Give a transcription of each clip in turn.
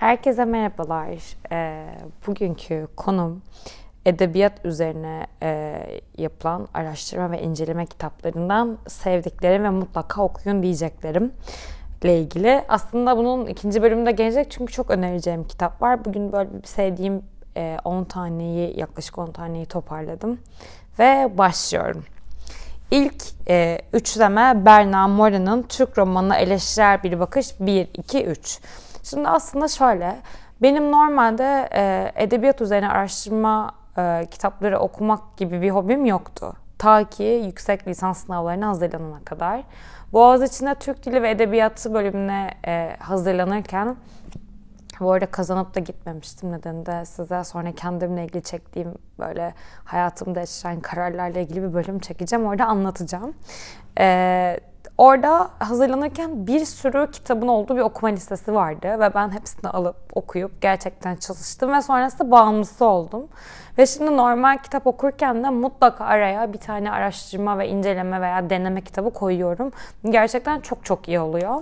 Herkese merhabalar. Ee, bugünkü konum edebiyat üzerine e, yapılan araştırma ve inceleme kitaplarından sevdiklerim ve mutlaka okuyun diyeceklerim ile ilgili. Aslında bunun ikinci bölümünde gelecek çünkü çok önereceğim kitap var. Bugün böyle bir sevdiğim e, 10 taneyi, yaklaşık 10 taneyi toparladım ve başlıyorum. İlk e, üçleme Berna Mora'nın Türk romanına eleştirel bir bakış 1, 2, 3. Şimdi aslında şöyle, benim normalde e, edebiyat üzerine araştırma e, kitapları okumak gibi bir hobim yoktu. Ta ki yüksek lisans sınavlarına hazırlanana kadar. Boğaziçi'nde Türk Dili ve Edebiyatı bölümüne e, hazırlanırken bu arada kazanıp da gitmemiştim. Nedeni de size sonra kendimle ilgili çektiğim böyle hayatımda yaşayan kararlarla ilgili bir bölüm çekeceğim. Orada anlatacağım. Ee, Orada hazırlanırken bir sürü kitabın olduğu bir okuma listesi vardı ve ben hepsini alıp okuyup gerçekten çalıştım ve sonrasında bağımlısı oldum. Ve şimdi normal kitap okurken de mutlaka araya bir tane araştırma ve inceleme veya deneme kitabı koyuyorum. Gerçekten çok çok iyi oluyor.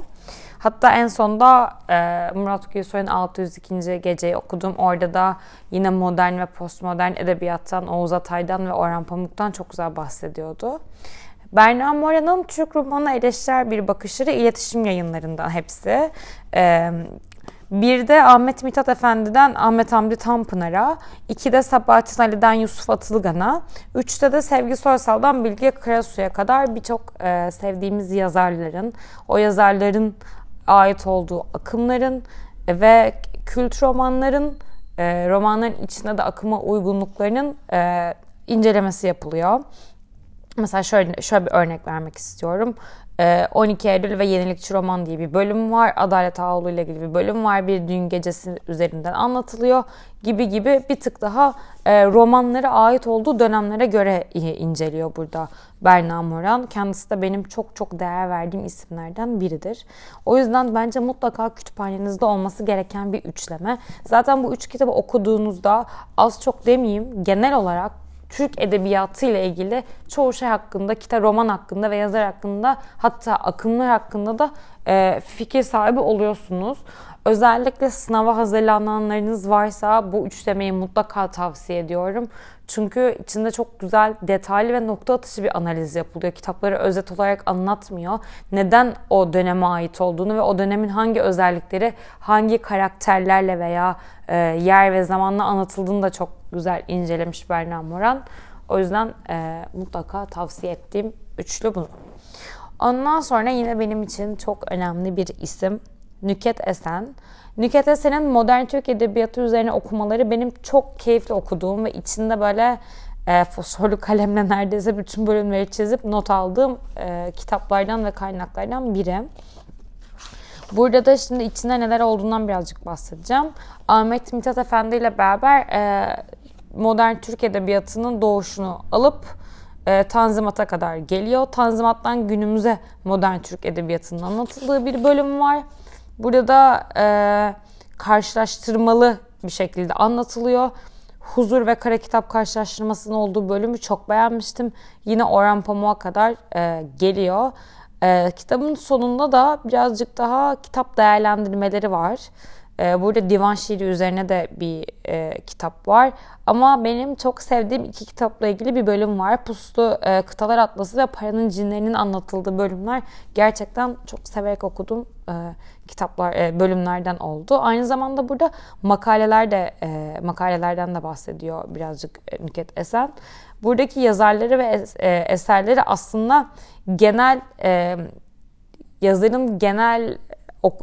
Hatta en sonda e, Murat Gülsoy'un 602. Geceyi okudum. Orada da yine modern ve postmodern edebiyattan, Oğuz Atay'dan ve Orhan Pamuk'tan çok güzel bahsediyordu. Berna Mora'nın Türk romanı eleştirel bir bakışları iletişim yayınlarından hepsi. Ee, bir de Ahmet Mithat Efendi'den Ahmet Hamdi Tanpınar'a, iki de Sabahattin Ali'den Yusuf Atılgan'a, üçte de Sevgi Soysal'dan Bilge Karasu'ya kadar birçok e, sevdiğimiz yazarların, o yazarların ait olduğu akımların ve kült romanların, e, romanların içinde de akıma uygunluklarının e, incelemesi yapılıyor. Mesela şöyle, şöyle bir örnek vermek istiyorum. 12 ee, Eylül ve Yenilikçi Roman diye bir bölüm var. Adalet Ağoğlu ile ilgili bir bölüm var. Bir düğün gecesi üzerinden anlatılıyor gibi gibi bir tık daha e, romanlara ait olduğu dönemlere göre inceliyor burada Berna Moran. Kendisi de benim çok çok değer verdiğim isimlerden biridir. O yüzden bence mutlaka kütüphanenizde olması gereken bir üçleme. Zaten bu üç kitabı okuduğunuzda az çok demeyeyim genel olarak Türk edebiyatı ile ilgili çoğu şey hakkında, kitap, roman hakkında ve yazar hakkında hatta akımlar hakkında da e, fikir sahibi oluyorsunuz. Özellikle sınava hazırlananlarınız varsa bu üçlemeyi mutlaka tavsiye ediyorum. Çünkü içinde çok güzel, detaylı ve nokta atışı bir analiz yapılıyor. Kitapları özet olarak anlatmıyor. Neden o döneme ait olduğunu ve o dönemin hangi özellikleri hangi karakterlerle veya e, yer ve zamanla anlatıldığını da çok güzel incelemiş Berna Moran. O yüzden e, mutlaka tavsiye ettiğim üçlü bunu. Ondan sonra yine benim için çok önemli bir isim Nüket Esen. Nüket Esen'in modern Türk edebiyatı üzerine okumaları benim çok keyifli okuduğum ve içinde böyle e, fosforlu kalemle neredeyse bütün bölümleri çizip not aldığım e, kitaplardan ve kaynaklardan biri. Burada da şimdi içinde neler olduğundan birazcık bahsedeceğim. Ahmet Mithat Efendi ile beraber e, modern Türk edebiyatının doğuşunu alıp e, Tanzimat'a kadar geliyor. Tanzimat'tan günümüze modern Türk edebiyatının anlatıldığı bir bölüm var. Burada da e, karşılaştırmalı bir şekilde anlatılıyor. Huzur ve Kara Kitap karşılaştırmasının olduğu bölümü çok beğenmiştim. Yine Orhan Pamuk'a kadar e, geliyor. E, kitabın sonunda da birazcık daha kitap değerlendirmeleri var. E, burada divan şiiri üzerine de bir e, kitap var. Ama benim çok sevdiğim iki kitapla ilgili bir bölüm var. Puslu e, Kıtalar Atlası ve Paranın Cinlerinin anlatıldığı bölümler gerçekten çok severek okudum e, kitaplar e, bölümlerden oldu. Aynı zamanda burada makaleler de e, makalelerden de bahsediyor birazcık e, Nüket Esen. Buradaki yazarları ve es, e, eserleri aslında genel e, yazarın genel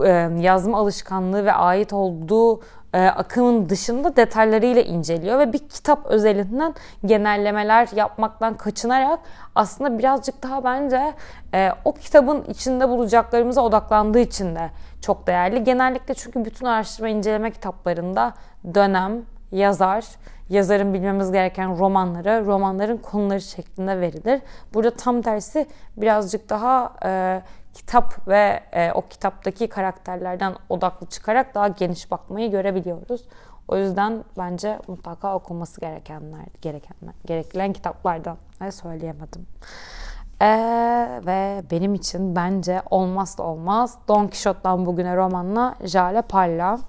e, yazma alışkanlığı ve ait olduğu e, akımın dışında detaylarıyla inceliyor ve bir kitap özelinden genellemeler yapmaktan kaçınarak aslında birazcık daha bence e, o kitabın içinde bulacaklarımıza odaklandığı için de çok değerli. Genellikle çünkü bütün araştırma inceleme kitaplarında dönem, yazar, yazarın bilmemiz gereken romanları, romanların konuları şeklinde verilir. Burada tam tersi birazcık daha e, kitap ve e, o kitaptaki karakterlerden odaklı çıkarak daha geniş bakmayı görebiliyoruz. O yüzden bence mutlaka okunması gerekenler, gerekenler, gereklen kitaplardan ve söyleyemedim. Ee, ve benim için bence olmazsa olmaz Don Quixote'dan bugüne romanla Jale Palla.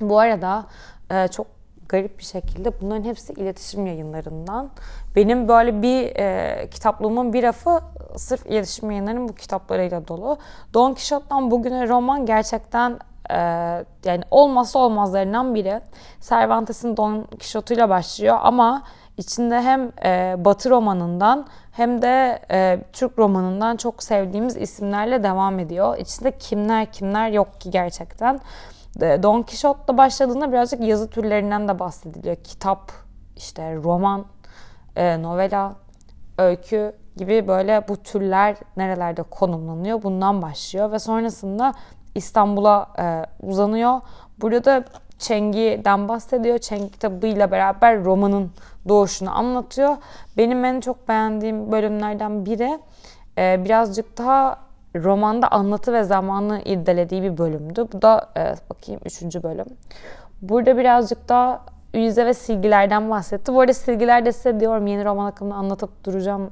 Bu arada e, çok garip bir şekilde bunların hepsi iletişim yayınlarından. Benim böyle bir e, kitaplığımın bir rafı sırf iletişim yayınlarının bu kitaplarıyla dolu. Don Quixote'dan bugüne roman gerçekten e, yani olmazsa olmazlarından biri. Cervantes'in Don Quixote'uyla başlıyor ama içinde hem e, Batı romanından hem de e, Türk romanından çok sevdiğimiz isimlerle devam ediyor. İçinde kimler kimler yok ki gerçekten. Don Quixote'la başladığında birazcık yazı türlerinden de bahsediliyor. Kitap, işte roman, e, novela, öykü gibi böyle bu türler nerelerde konumlanıyor bundan başlıyor ve sonrasında İstanbul'a e, uzanıyor. Burada da Çengi'den bahsediyor. Çengi kitabıyla beraber romanın doğuşunu anlatıyor. Benim en çok beğendiğim bölümlerden biri e, birazcık daha romanda anlatı ve zamanı irdelediği bir bölümdü. Bu da e, bakayım üçüncü bölüm. Burada birazcık daha yüze ve silgilerden bahsetti. Bu arada silgiler de size diyorum yeni roman akımını anlatıp duracağım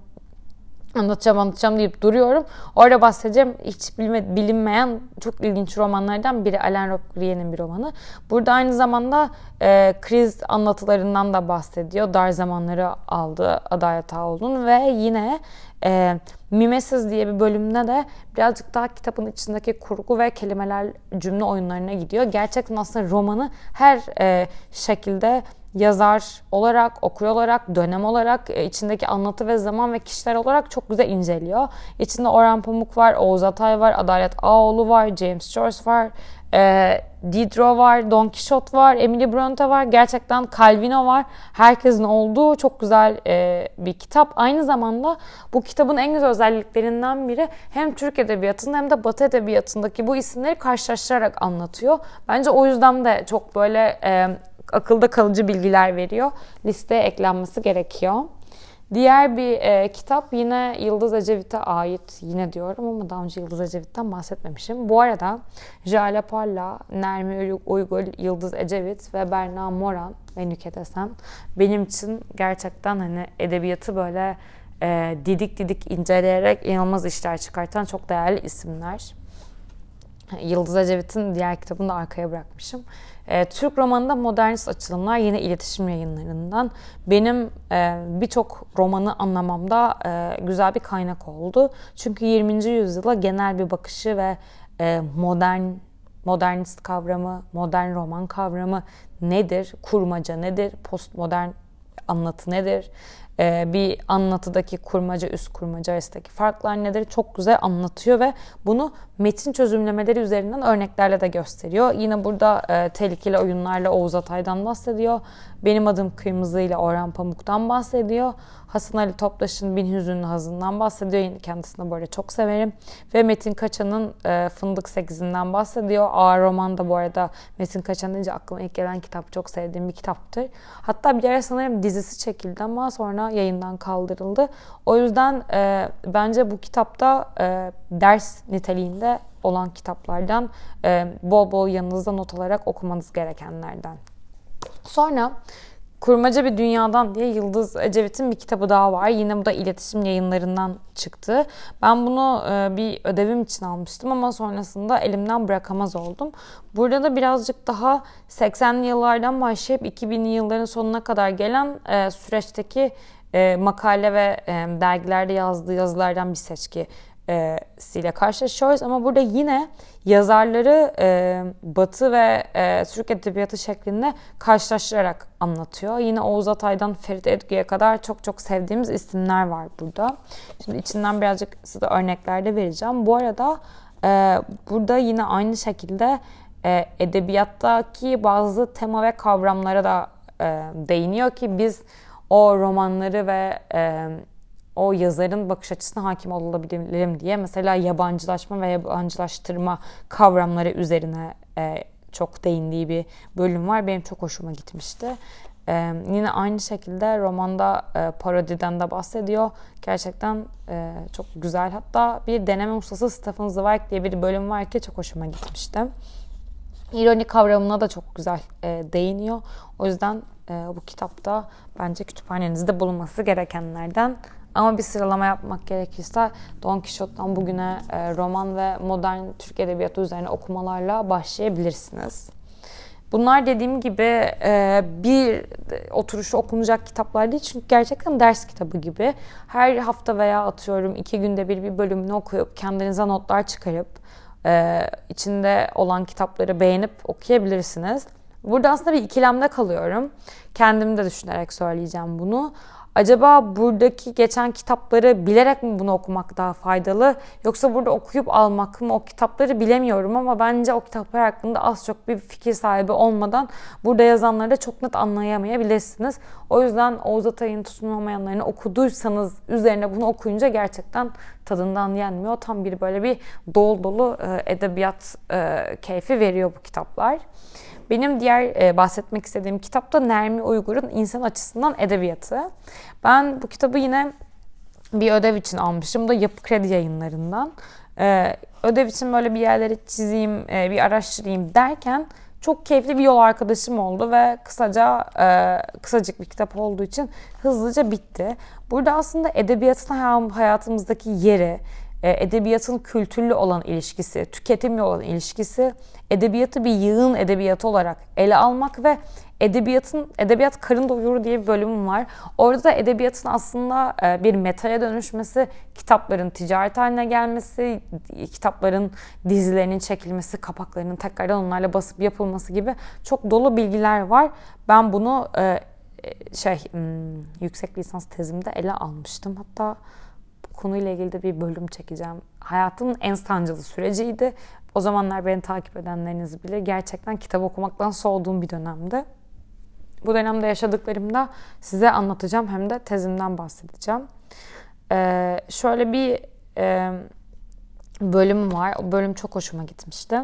anlatacağım anlatacağım deyip duruyorum. Orada bahsedeceğim hiç bilme, bilinmeyen çok ilginç romanlardan biri Alain Robbe-Grier'in bir romanı. Burada aynı zamanda e, kriz anlatılarından da bahsediyor. Dar zamanları aldı Adalet Ağoğlu'nun ve yine e, Mimesiz diye bir bölümde de birazcık daha kitabın içindeki kurgu ve kelimeler cümle oyunlarına gidiyor. Gerçekten aslında romanı her e, şekilde yazar olarak, okur olarak, dönem olarak, e, içindeki anlatı ve zaman ve kişiler olarak çok güzel inceliyor. İçinde Orhan Pamuk var, Oğuz Atay var, Adalet Ağoğlu var, James Joyce var, e, Diderot var, Don Quixote var, Emily Bronte var, gerçekten Calvino var. Herkesin olduğu çok güzel e, bir kitap. Aynı zamanda bu kitabın en güzel özelliklerinden biri hem Türk Edebiyatı'nda hem de Batı Edebiyatı'ndaki bu isimleri karşılaştırarak anlatıyor. Bence o yüzden de çok böyle e, akılda kalıcı bilgiler veriyor. Listeye eklenmesi gerekiyor. Diğer bir e, kitap yine Yıldız Ecevit'e ait. Yine diyorum ama daha önce Yıldız Ecevit'ten bahsetmemişim. Bu arada Jale Parla, Nermi Uygul, Yıldız Ecevit ve Berna Moran ve Nüket Esen benim için gerçekten hani edebiyatı böyle e, didik didik inceleyerek inanılmaz işler çıkartan çok değerli isimler. Yıldız Ecevit'in diğer kitabını da arkaya bırakmışım. E, Türk romanında modernist açılımlar yine iletişim yayınlarından. Benim e, birçok romanı anlamamda e, güzel bir kaynak oldu. Çünkü 20. yüzyıla genel bir bakışı ve e, modern modernist kavramı, modern roman kavramı nedir? Kurmaca nedir? Postmodern anlatı nedir? E, bir anlatıdaki kurmaca, üst kurmaca arasındaki farklar nedir çok güzel anlatıyor ve bunu metin çözümlemeleri üzerinden örneklerle de gösteriyor. Yine burada e, tehlikeli oyunlarla Oğuz Atay'dan bahsediyor. Benim adım Kırmızı ile Orhan Pamuk'tan bahsediyor. Hasan Ali Toptaş'ın Bin Hüzünlü Hazı'ndan bahsediyor. Kendisini böyle çok severim. Ve Metin Kaçan'ın e, Fındık Sekizinden bahsediyor. Ağır roman da bu arada Metin Kaçan deyince aklıma ilk gelen kitap çok sevdiğim bir kitaptır. Hatta bir ara sanırım dizisi çekildi ama sonra yayından kaldırıldı. O yüzden e, bence bu kitapta e, ders niteliğinde olan kitaplardan e, bol bol yanınızda not alarak okumanız gerekenlerden. Sonra Kurmaca bir Dünyadan diye Yıldız Ecevit'in bir kitabı daha var. Yine bu da iletişim yayınlarından çıktı. Ben bunu e, bir ödevim için almıştım ama sonrasında elimden bırakamaz oldum. Burada da birazcık daha 80'li yıllardan başlayıp 2000'li yılların sonuna kadar gelen e, süreçteki e, makale ve dergilerde yazdığı yazılardan bir seçki e, ile karşılaşıyoruz. Ama burada yine yazarları e, Batı ve e, Türk Edebiyatı şeklinde karşılaştırarak anlatıyor. Yine Oğuz Atay'dan Ferit Edgü'ye kadar çok çok sevdiğimiz isimler var burada. Şimdi içinden birazcık size örnekler de vereceğim. Bu arada e, burada yine aynı şekilde e, edebiyattaki bazı tema ve kavramlara da e, değiniyor ki biz o romanları ve e, o yazarın bakış açısına hakim olabilelim diye mesela yabancılaşma ve yabancılaştırma kavramları üzerine e, çok değindiği bir bölüm var. Benim çok hoşuma gitmişti. Ee, yine aynı şekilde romanda e, parodiden de bahsediyor. Gerçekten e, çok güzel. Hatta bir deneme ustası Stephen Zweig diye bir bölüm var ki çok hoşuma gitmişti. İroni kavramına da çok güzel e, değiniyor. O yüzden bu kitapta bence kütüphanenizde bulunması gerekenlerden ama bir sıralama yapmak gerekirse Don Quixote'dan bugüne e, roman ve modern Türk Edebiyatı üzerine okumalarla başlayabilirsiniz. Bunlar dediğim gibi e, bir oturuşta okunacak kitaplar değil çünkü gerçekten ders kitabı gibi. Her hafta veya atıyorum iki günde bir bir bölümünü okuyup kendinize notlar çıkarıp e, içinde olan kitapları beğenip okuyabilirsiniz. Burada aslında bir ikilemde kalıyorum. Kendim de düşünerek söyleyeceğim bunu. Acaba buradaki geçen kitapları bilerek mi bunu okumak daha faydalı? Yoksa burada okuyup almak mı? O kitapları bilemiyorum ama bence o kitaplar hakkında az çok bir fikir sahibi olmadan burada yazanları da çok net anlayamayabilirsiniz. O yüzden Oğuz Atay'ın tutunulmayanlarını okuduysanız üzerine bunu okuyunca gerçekten tadından yenmiyor. Tam bir böyle bir dolu dolu e, edebiyat e, keyfi veriyor bu kitaplar. Benim diğer e, bahsetmek istediğim kitap da Nermi Uygur'un İnsan Açısından Edebiyatı. Ben bu kitabı yine bir ödev için almışım da Yapı Kredi yayınlarından. E, ödev için böyle bir yerleri çizeyim, e, bir araştırayım derken çok keyifli bir yol arkadaşım oldu ve kısaca e, kısacık bir kitap olduğu için hızlıca bitti. Burada aslında edebiyatın hayatımızdaki yeri, edebiyatın kültürlü olan ilişkisi, tüketimli olan ilişkisi, edebiyatı bir yığın edebiyatı olarak ele almak ve edebiyatın edebiyat karın doyuru diye bir bölümüm var. Orada da edebiyatın aslında e, bir metaya dönüşmesi, kitapların ticaret haline gelmesi, kitapların dizilerinin çekilmesi, kapaklarının tekrardan onlarla basıp yapılması gibi çok dolu bilgiler var. Ben bunu e, şey hmm, yüksek lisans tezimde ele almıştım. Hatta konuyla ilgili de bir bölüm çekeceğim. Hayatımın en sancılı süreciydi. O zamanlar beni takip edenleriniz bilir. Gerçekten kitap okumaktan soğuduğum bir dönemde. Bu dönemde yaşadıklarımda size anlatacağım hem de tezimden bahsedeceğim. Ee, şöyle bir e, bölüm var. O bölüm çok hoşuma gitmişti.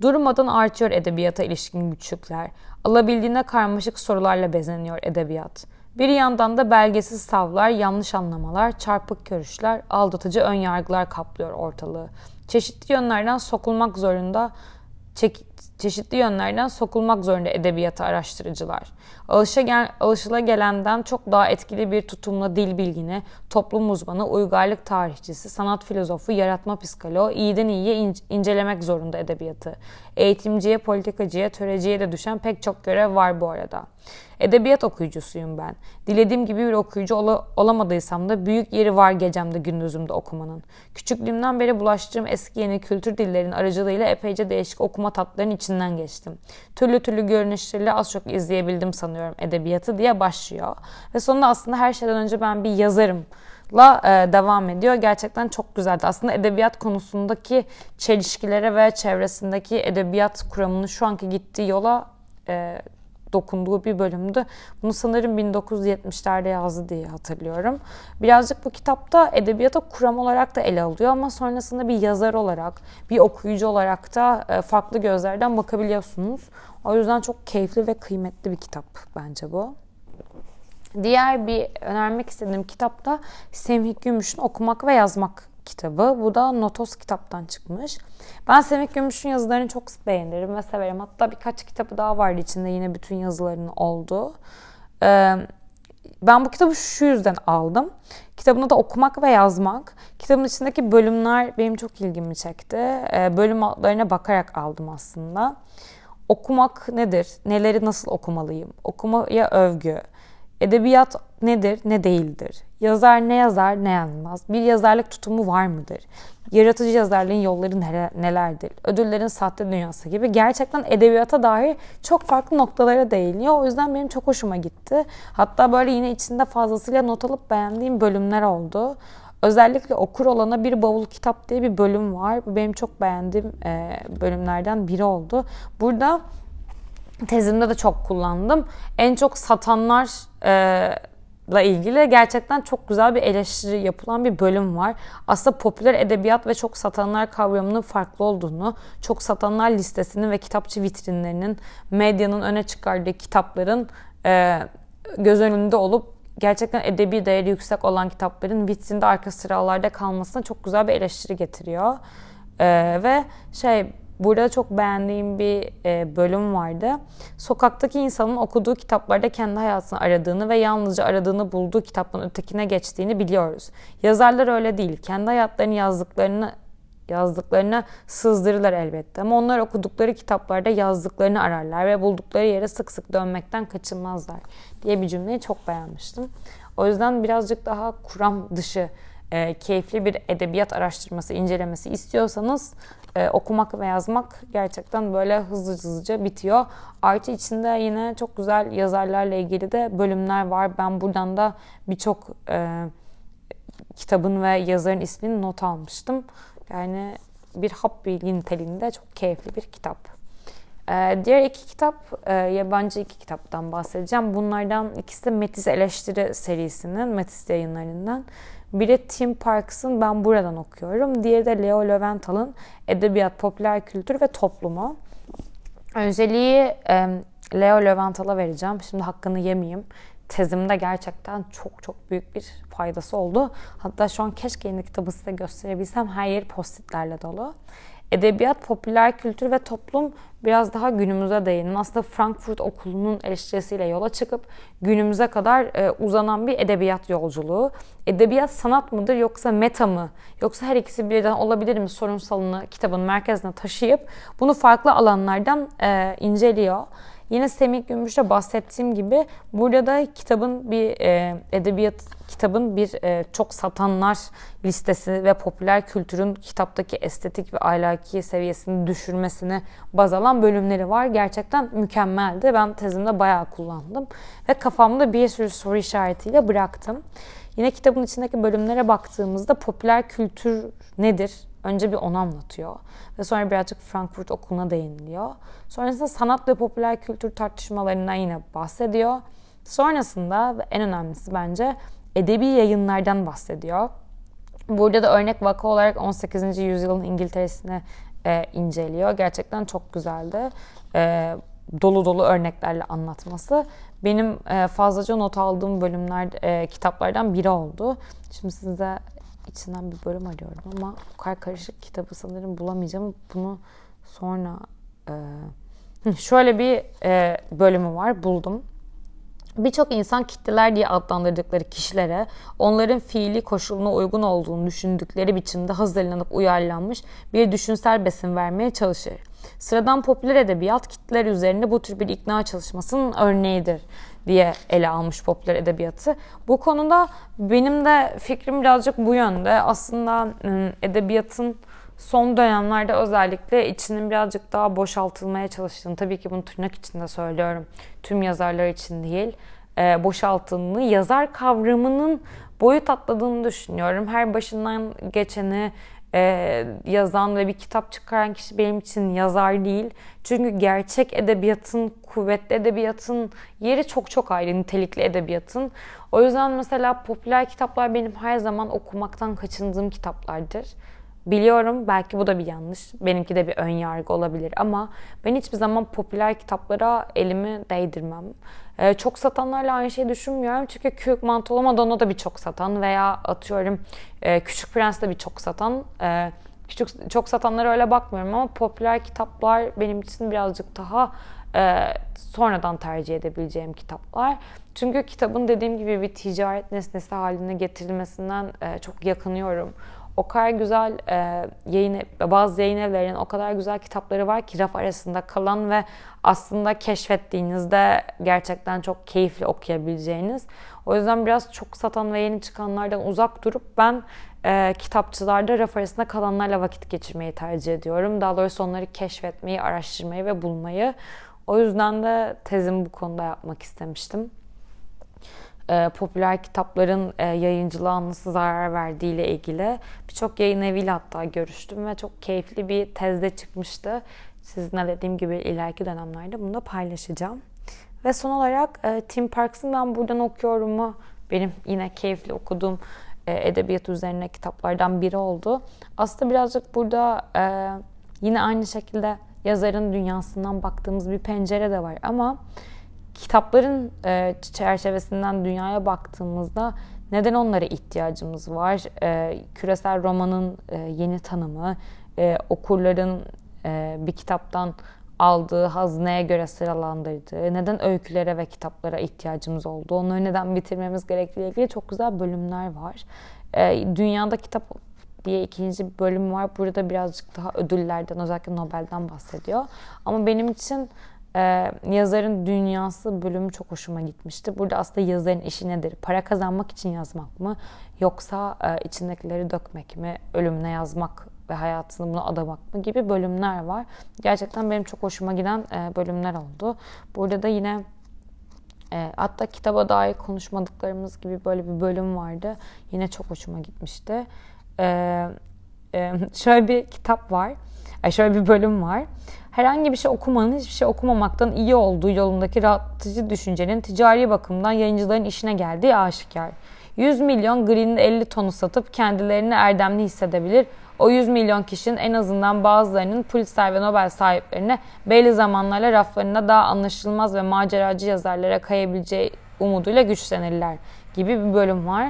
Durmadan artıyor edebiyata ilişkin güçlükler. Alabildiğine karmaşık sorularla bezeniliyor edebiyat. Bir yandan da belgesiz tavlar, yanlış anlamalar, çarpık görüşler, aldatıcı ön yargılar kaplıyor ortalığı. Çeşitli yönlerden sokulmak zorunda çeşitli yönlerden sokulmak zorunda edebiyatı araştırıcılar. Alışa gel, alışıla gelenden çok daha etkili bir tutumla dil bilgini, toplum uzmanı, uygarlık tarihçisi, sanat filozofu, yaratma psikoloğu iyiden iyiye ince, incelemek zorunda edebiyatı. Eğitimciye, politikacıya, töreciye de düşen pek çok görev var bu arada. Edebiyat okuyucusuyum ben. Dilediğim gibi bir okuyucu ol- olamadıysam da büyük yeri var gecemde gündüzümde okumanın. Küçüklüğümden beri bulaştığım eski yeni kültür dillerin aracılığıyla epeyce değişik okuma tatlarının içinden geçtim. Türlü türlü görünüşleriyle az çok izleyebildim sanıyorum edebiyatı diye başlıyor. Ve sonunda aslında her şeyden önce ben bir yazarım la e, devam ediyor. Gerçekten çok güzeldi. Aslında edebiyat konusundaki çelişkilere ve çevresindeki edebiyat kuramını şu anki gittiği yola e, dokunduğu bir bölümdü. Bunu sanırım 1970'lerde yazdı diye hatırlıyorum. Birazcık bu kitapta edebiyata kuram olarak da ele alıyor ama sonrasında bir yazar olarak, bir okuyucu olarak da e, farklı gözlerden bakabiliyorsunuz. O yüzden çok keyifli ve kıymetli bir kitap bence bu. Diğer bir önermek istediğim kitap da Semih Gümüş'ün Okumak ve Yazmak kitabı. Bu da Notos kitaptan çıkmış. Ben Semih Gümüş'ün yazılarını çok beğenirim ve severim. Hatta birkaç kitabı daha vardı içinde yine bütün yazılarının olduğu. Ee, ben bu kitabı şu yüzden aldım. Kitabını da okumak ve yazmak. Kitabın içindeki bölümler benim çok ilgimi çekti. Ee, bölüm adlarına bakarak aldım aslında. Okumak nedir? Neleri nasıl okumalıyım? Okumaya övgü. Edebiyat nedir, ne değildir? Yazar ne yazar, ne yazmaz? Bir yazarlık tutumu var mıdır? Yaratıcı yazarlığın yolları nelerdir? Ödüllerin sahte dünyası gibi gerçekten edebiyata dair çok farklı noktalara değiniyor. O yüzden benim çok hoşuma gitti. Hatta böyle yine içinde fazlasıyla not alıp beğendiğim bölümler oldu. Özellikle okur olana bir bavul kitap diye bir bölüm var. Bu benim çok beğendiğim bölümlerden biri oldu. Burada tezimde de çok kullandım. En çok satanlar ile ilgili gerçekten çok güzel bir eleştiri yapılan bir bölüm var. Aslında popüler edebiyat ve çok satanlar kavramının farklı olduğunu, çok satanlar listesinin ve kitapçı vitrinlerinin, medyanın öne çıkardığı kitapların e, göz önünde olup gerçekten edebi değeri yüksek olan kitapların vitrinde arka sıralarda kalmasına çok güzel bir eleştiri getiriyor. E, ve şey Burada çok beğendiğim bir e, bölüm vardı. Sokaktaki insanın okuduğu kitaplarda kendi hayatını aradığını ve yalnızca aradığını bulduğu kitaptan ötekine geçtiğini biliyoruz. Yazarlar öyle değil. Kendi hayatlarını yazdıklarını yazdıklarına sızdırırlar elbette. Ama onlar okudukları kitaplarda yazdıklarını ararlar ve buldukları yere sık sık dönmekten kaçınmazlar diye bir cümleyi çok beğenmiştim. O yüzden birazcık daha kuram dışı e, keyifli bir edebiyat araştırması, incelemesi istiyorsanız e, okumak ve yazmak gerçekten böyle hızlı hızlıca bitiyor. Artı içinde yine çok güzel yazarlarla ilgili de bölümler var. Ben buradan da birçok e, kitabın ve yazarın ismini not almıştım. Yani bir hap bilgi niteliğinde çok keyifli bir kitap. Ee, diğer iki kitap, e, yabancı iki kitaptan bahsedeceğim. Bunlardan ikisi de Metis Eleştiri serisinin, Metis yayınlarından. Biri Tim Parks'ın Ben Buradan Okuyorum. Diğeri de Leo Löwenthal'ın Edebiyat, Popüler Kültür ve Toplumu. Önceliği e, Leo Löwenthal'a vereceğim. Şimdi hakkını yemeyeyim. Tezimde gerçekten çok çok büyük bir faydası oldu. Hatta şu an keşke yeni kitabı size gösterebilsem. Her yer postitlerle dolu. Edebiyat, popüler kültür ve toplum biraz daha günümüze değinin. Aslında Frankfurt Okulu'nun eleştirisiyle yola çıkıp günümüze kadar e, uzanan bir edebiyat yolculuğu. Edebiyat sanat mıdır yoksa meta mı? Yoksa her ikisi birden olabilir mi sorunsalını kitabın merkezine taşıyıp bunu farklı alanlardan e, inceliyor. Yine Semih Gümüş'te bahsettiğim gibi burada da kitabın bir e, edebiyat kitabın bir e, çok satanlar listesi ve popüler kültürün kitaptaki estetik ve ahlaki seviyesini düşürmesini baz alan bölümleri var. Gerçekten mükemmeldi. Ben tezimde bayağı kullandım ve kafamda bir sürü soru işaretiyle bıraktım. Yine kitabın içindeki bölümlere baktığımızda popüler kültür nedir? Önce bir onu anlatıyor. Ve sonra birazcık Frankfurt Okulu'na değiniliyor. Sonrasında sanat ve popüler kültür tartışmalarından yine bahsediyor. Sonrasında ve en önemlisi bence edebi yayınlardan bahsediyor. Burada da örnek vaka olarak 18. yüzyılın İngiltere'sini e, inceliyor. Gerçekten çok güzeldi. E, dolu dolu örneklerle anlatması. Benim e, fazlaca not aldığım bölümler, e, kitaplardan biri oldu. Şimdi size içinden bir bölüm arıyorum ama o kadar karışık kitabı sanırım bulamayacağım. Bunu sonra e, şöyle bir bölümü var buldum. Birçok insan kitleler diye adlandırdıkları kişilere onların fiili koşuluna uygun olduğunu düşündükleri biçimde hazırlanıp uyarlanmış bir düşünsel besin vermeye çalışır. Sıradan popüler edebiyat kitleler üzerinde bu tür bir ikna çalışmasının örneğidir diye ele almış popüler edebiyatı. Bu konuda benim de fikrim birazcık bu yönde. Aslında edebiyatın son dönemlerde özellikle içinin birazcık daha boşaltılmaya çalıştığını, tabii ki bunu tırnak içinde söylüyorum, tüm yazarlar için değil, boşaltılığını, yazar kavramının boyut atladığını düşünüyorum. Her başından geçeni e, yazan ve bir kitap çıkaran kişi benim için yazar değil. Çünkü gerçek edebiyatın, kuvvetli edebiyatın yeri çok çok ayrı, nitelikli edebiyatın. O yüzden mesela popüler kitaplar benim her zaman okumaktan kaçındığım kitaplardır. Biliyorum belki bu da bir yanlış. Benimki de bir ön yargı olabilir ama ben hiçbir zaman popüler kitaplara elimi değdirmem. Ee, çok satanlarla aynı şeyi düşünmüyorum. Çünkü Kürk Mantolu Madonna da bir çok satan veya atıyorum e, Küçük Prens de bir çok satan. E, küçük çok satanlara öyle bakmıyorum ama popüler kitaplar benim için birazcık daha e, sonradan tercih edebileceğim kitaplar. Çünkü kitabın dediğim gibi bir ticaret nesnesi haline getirilmesinden e, çok yakınıyorum o kadar güzel e, yayın bazı yayın evlerinin o kadar güzel kitapları var ki raf arasında kalan ve aslında keşfettiğinizde gerçekten çok keyifli okuyabileceğiniz. O yüzden biraz çok satan ve yeni çıkanlardan uzak durup ben e, kitapçılarda raf arasında kalanlarla vakit geçirmeyi tercih ediyorum. Daha doğrusu onları keşfetmeyi, araştırmayı ve bulmayı. O yüzden de tezimi bu konuda yapmak istemiştim e, popüler kitapların e, yayıncılığa nasıl zarar verdiği ile ilgili birçok yayın eviyle hatta görüştüm ve çok keyifli bir tezde çıkmıştı. Sizinle dediğim gibi ileriki dönemlerde bunu da paylaşacağım. Ve son olarak e, Tim Parks'ın Ben Buradan Okuyorum'u benim yine keyifli okuduğum e, edebiyat üzerine kitaplardan biri oldu. Aslında birazcık burada yine aynı şekilde yazarın dünyasından baktığımız bir pencere de var ama kitapların e, çerçevesinden dünyaya baktığımızda neden onlara ihtiyacımız var? E, küresel romanın e, yeni tanımı, e, okurların e, bir kitaptan aldığı hazneye göre sıralandırdığı, neden öykülere ve kitaplara ihtiyacımız oldu, onları neden bitirmemiz gerektiği ilgili çok güzel bölümler var. E, dünyada kitap diye ikinci bir bölüm var. Burada birazcık daha ödüllerden özellikle Nobel'den bahsediyor. Ama benim için e, yazarın dünyası bölümü çok hoşuma gitmişti. Burada aslında yazarın işi nedir? Para kazanmak için yazmak mı? Yoksa e, içindekileri dökmek mi? Ölümüne yazmak ve hayatını buna adamak mı gibi bölümler var. Gerçekten benim çok hoşuma giden e, bölümler oldu. Burada da yine e, hatta kitaba dair konuşmadıklarımız gibi böyle bir bölüm vardı. Yine çok hoşuma gitmişti. E, e, şöyle bir kitap var. Ay şöyle bir bölüm var. Herhangi bir şey okumanın hiçbir şey okumamaktan iyi olduğu yolundaki rahatlatıcı düşüncenin ticari bakımdan yayıncıların işine geldiği aşikar. 100 milyon Green'in 50 tonu satıp kendilerini erdemli hissedebilir. O 100 milyon kişinin en azından bazılarının Pulitzer ve Nobel sahiplerine belli zamanlarla raflarında daha anlaşılmaz ve maceracı yazarlara kayabileceği umuduyla güçlenirler gibi bir bölüm var.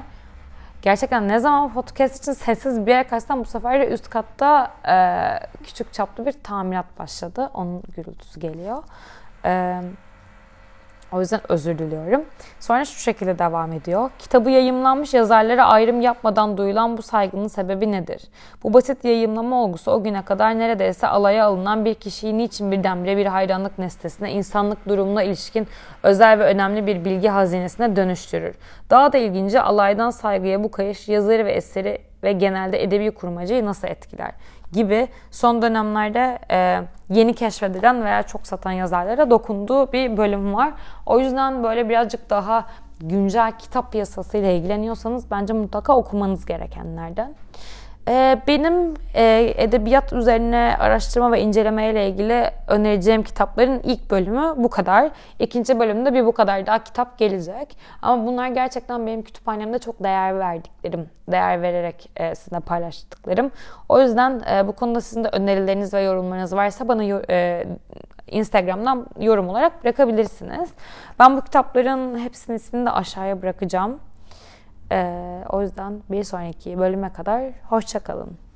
Gerçekten ne zaman podcast için sessiz bir yer kaçsam bu sefer de üst katta e, küçük çaplı bir tamirat başladı. Onun gürültüsü geliyor. Evet. O yüzden özür diliyorum. Sonra şu şekilde devam ediyor. Kitabı yayımlanmış yazarlara ayrım yapmadan duyulan bu saygının sebebi nedir? Bu basit yayımlama olgusu o güne kadar neredeyse alaya alınan bir kişiyi niçin birdenbire bir hayranlık nesnesine, insanlık durumuna ilişkin özel ve önemli bir bilgi hazinesine dönüştürür. Daha da ilginci alaydan saygıya bu kayış yazarı ve eseri ve genelde edebi kurmacayı nasıl etkiler? Gibi son dönemlerde e, yeni keşfedilen veya çok satan yazarlara dokunduğu bir bölüm var. O yüzden böyle birazcık daha güncel kitap piyasasıyla ilgileniyorsanız bence mutlaka okumanız gerekenlerden. Ee, benim e, edebiyat üzerine araştırma ve inceleme ile ilgili önereceğim kitapların ilk bölümü bu kadar. İkinci bölümde bir bu kadar daha kitap gelecek. Ama bunlar gerçekten benim kütüphanemde çok değer verdiklerim, değer vererek e, sizinle paylaştıklarım. O yüzden e, bu konuda sizin de önerileriniz ve yorumlarınız varsa bana Instagram'dan yorum olarak bırakabilirsiniz. Ben bu kitapların hepsinin ismini de aşağıya bırakacağım. Ee, o yüzden bir sonraki bölüme kadar hoşçakalın.